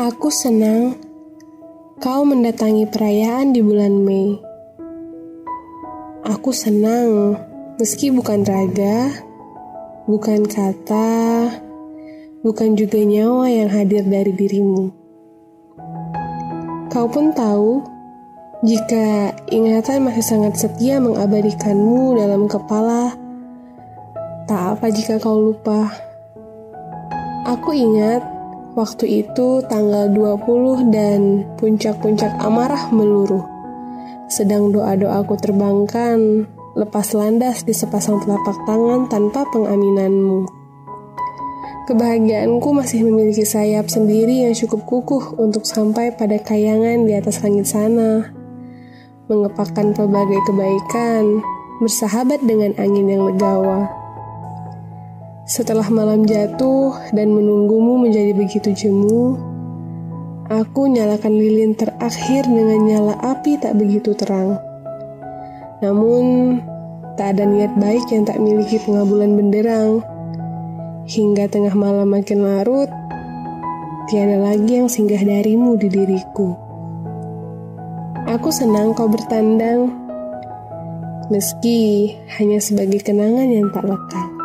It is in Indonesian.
Aku senang kau mendatangi perayaan di bulan Mei. Aku senang meski bukan raga, bukan kata, bukan juga nyawa yang hadir dari dirimu. Kau pun tahu jika ingatan masih sangat setia mengabadikanmu dalam kepala. Tak apa jika kau lupa. Aku ingat Waktu itu tanggal 20 dan puncak-puncak amarah meluruh. Sedang doa-doaku terbangkan, lepas landas di sepasang telapak tangan tanpa pengaminanmu. Kebahagiaanku masih memiliki sayap sendiri yang cukup kukuh untuk sampai pada kayangan di atas langit sana. Mengepakkan pelbagai kebaikan, bersahabat dengan angin yang legawa. Setelah malam jatuh dan menunggumu menjadi begitu jemu, aku nyalakan lilin terakhir dengan nyala api tak begitu terang. Namun, tak ada niat baik yang tak miliki pengabulan benderang. Hingga tengah malam makin larut, tiada lagi yang singgah darimu di diriku. Aku senang kau bertandang, meski hanya sebagai kenangan yang tak lekat.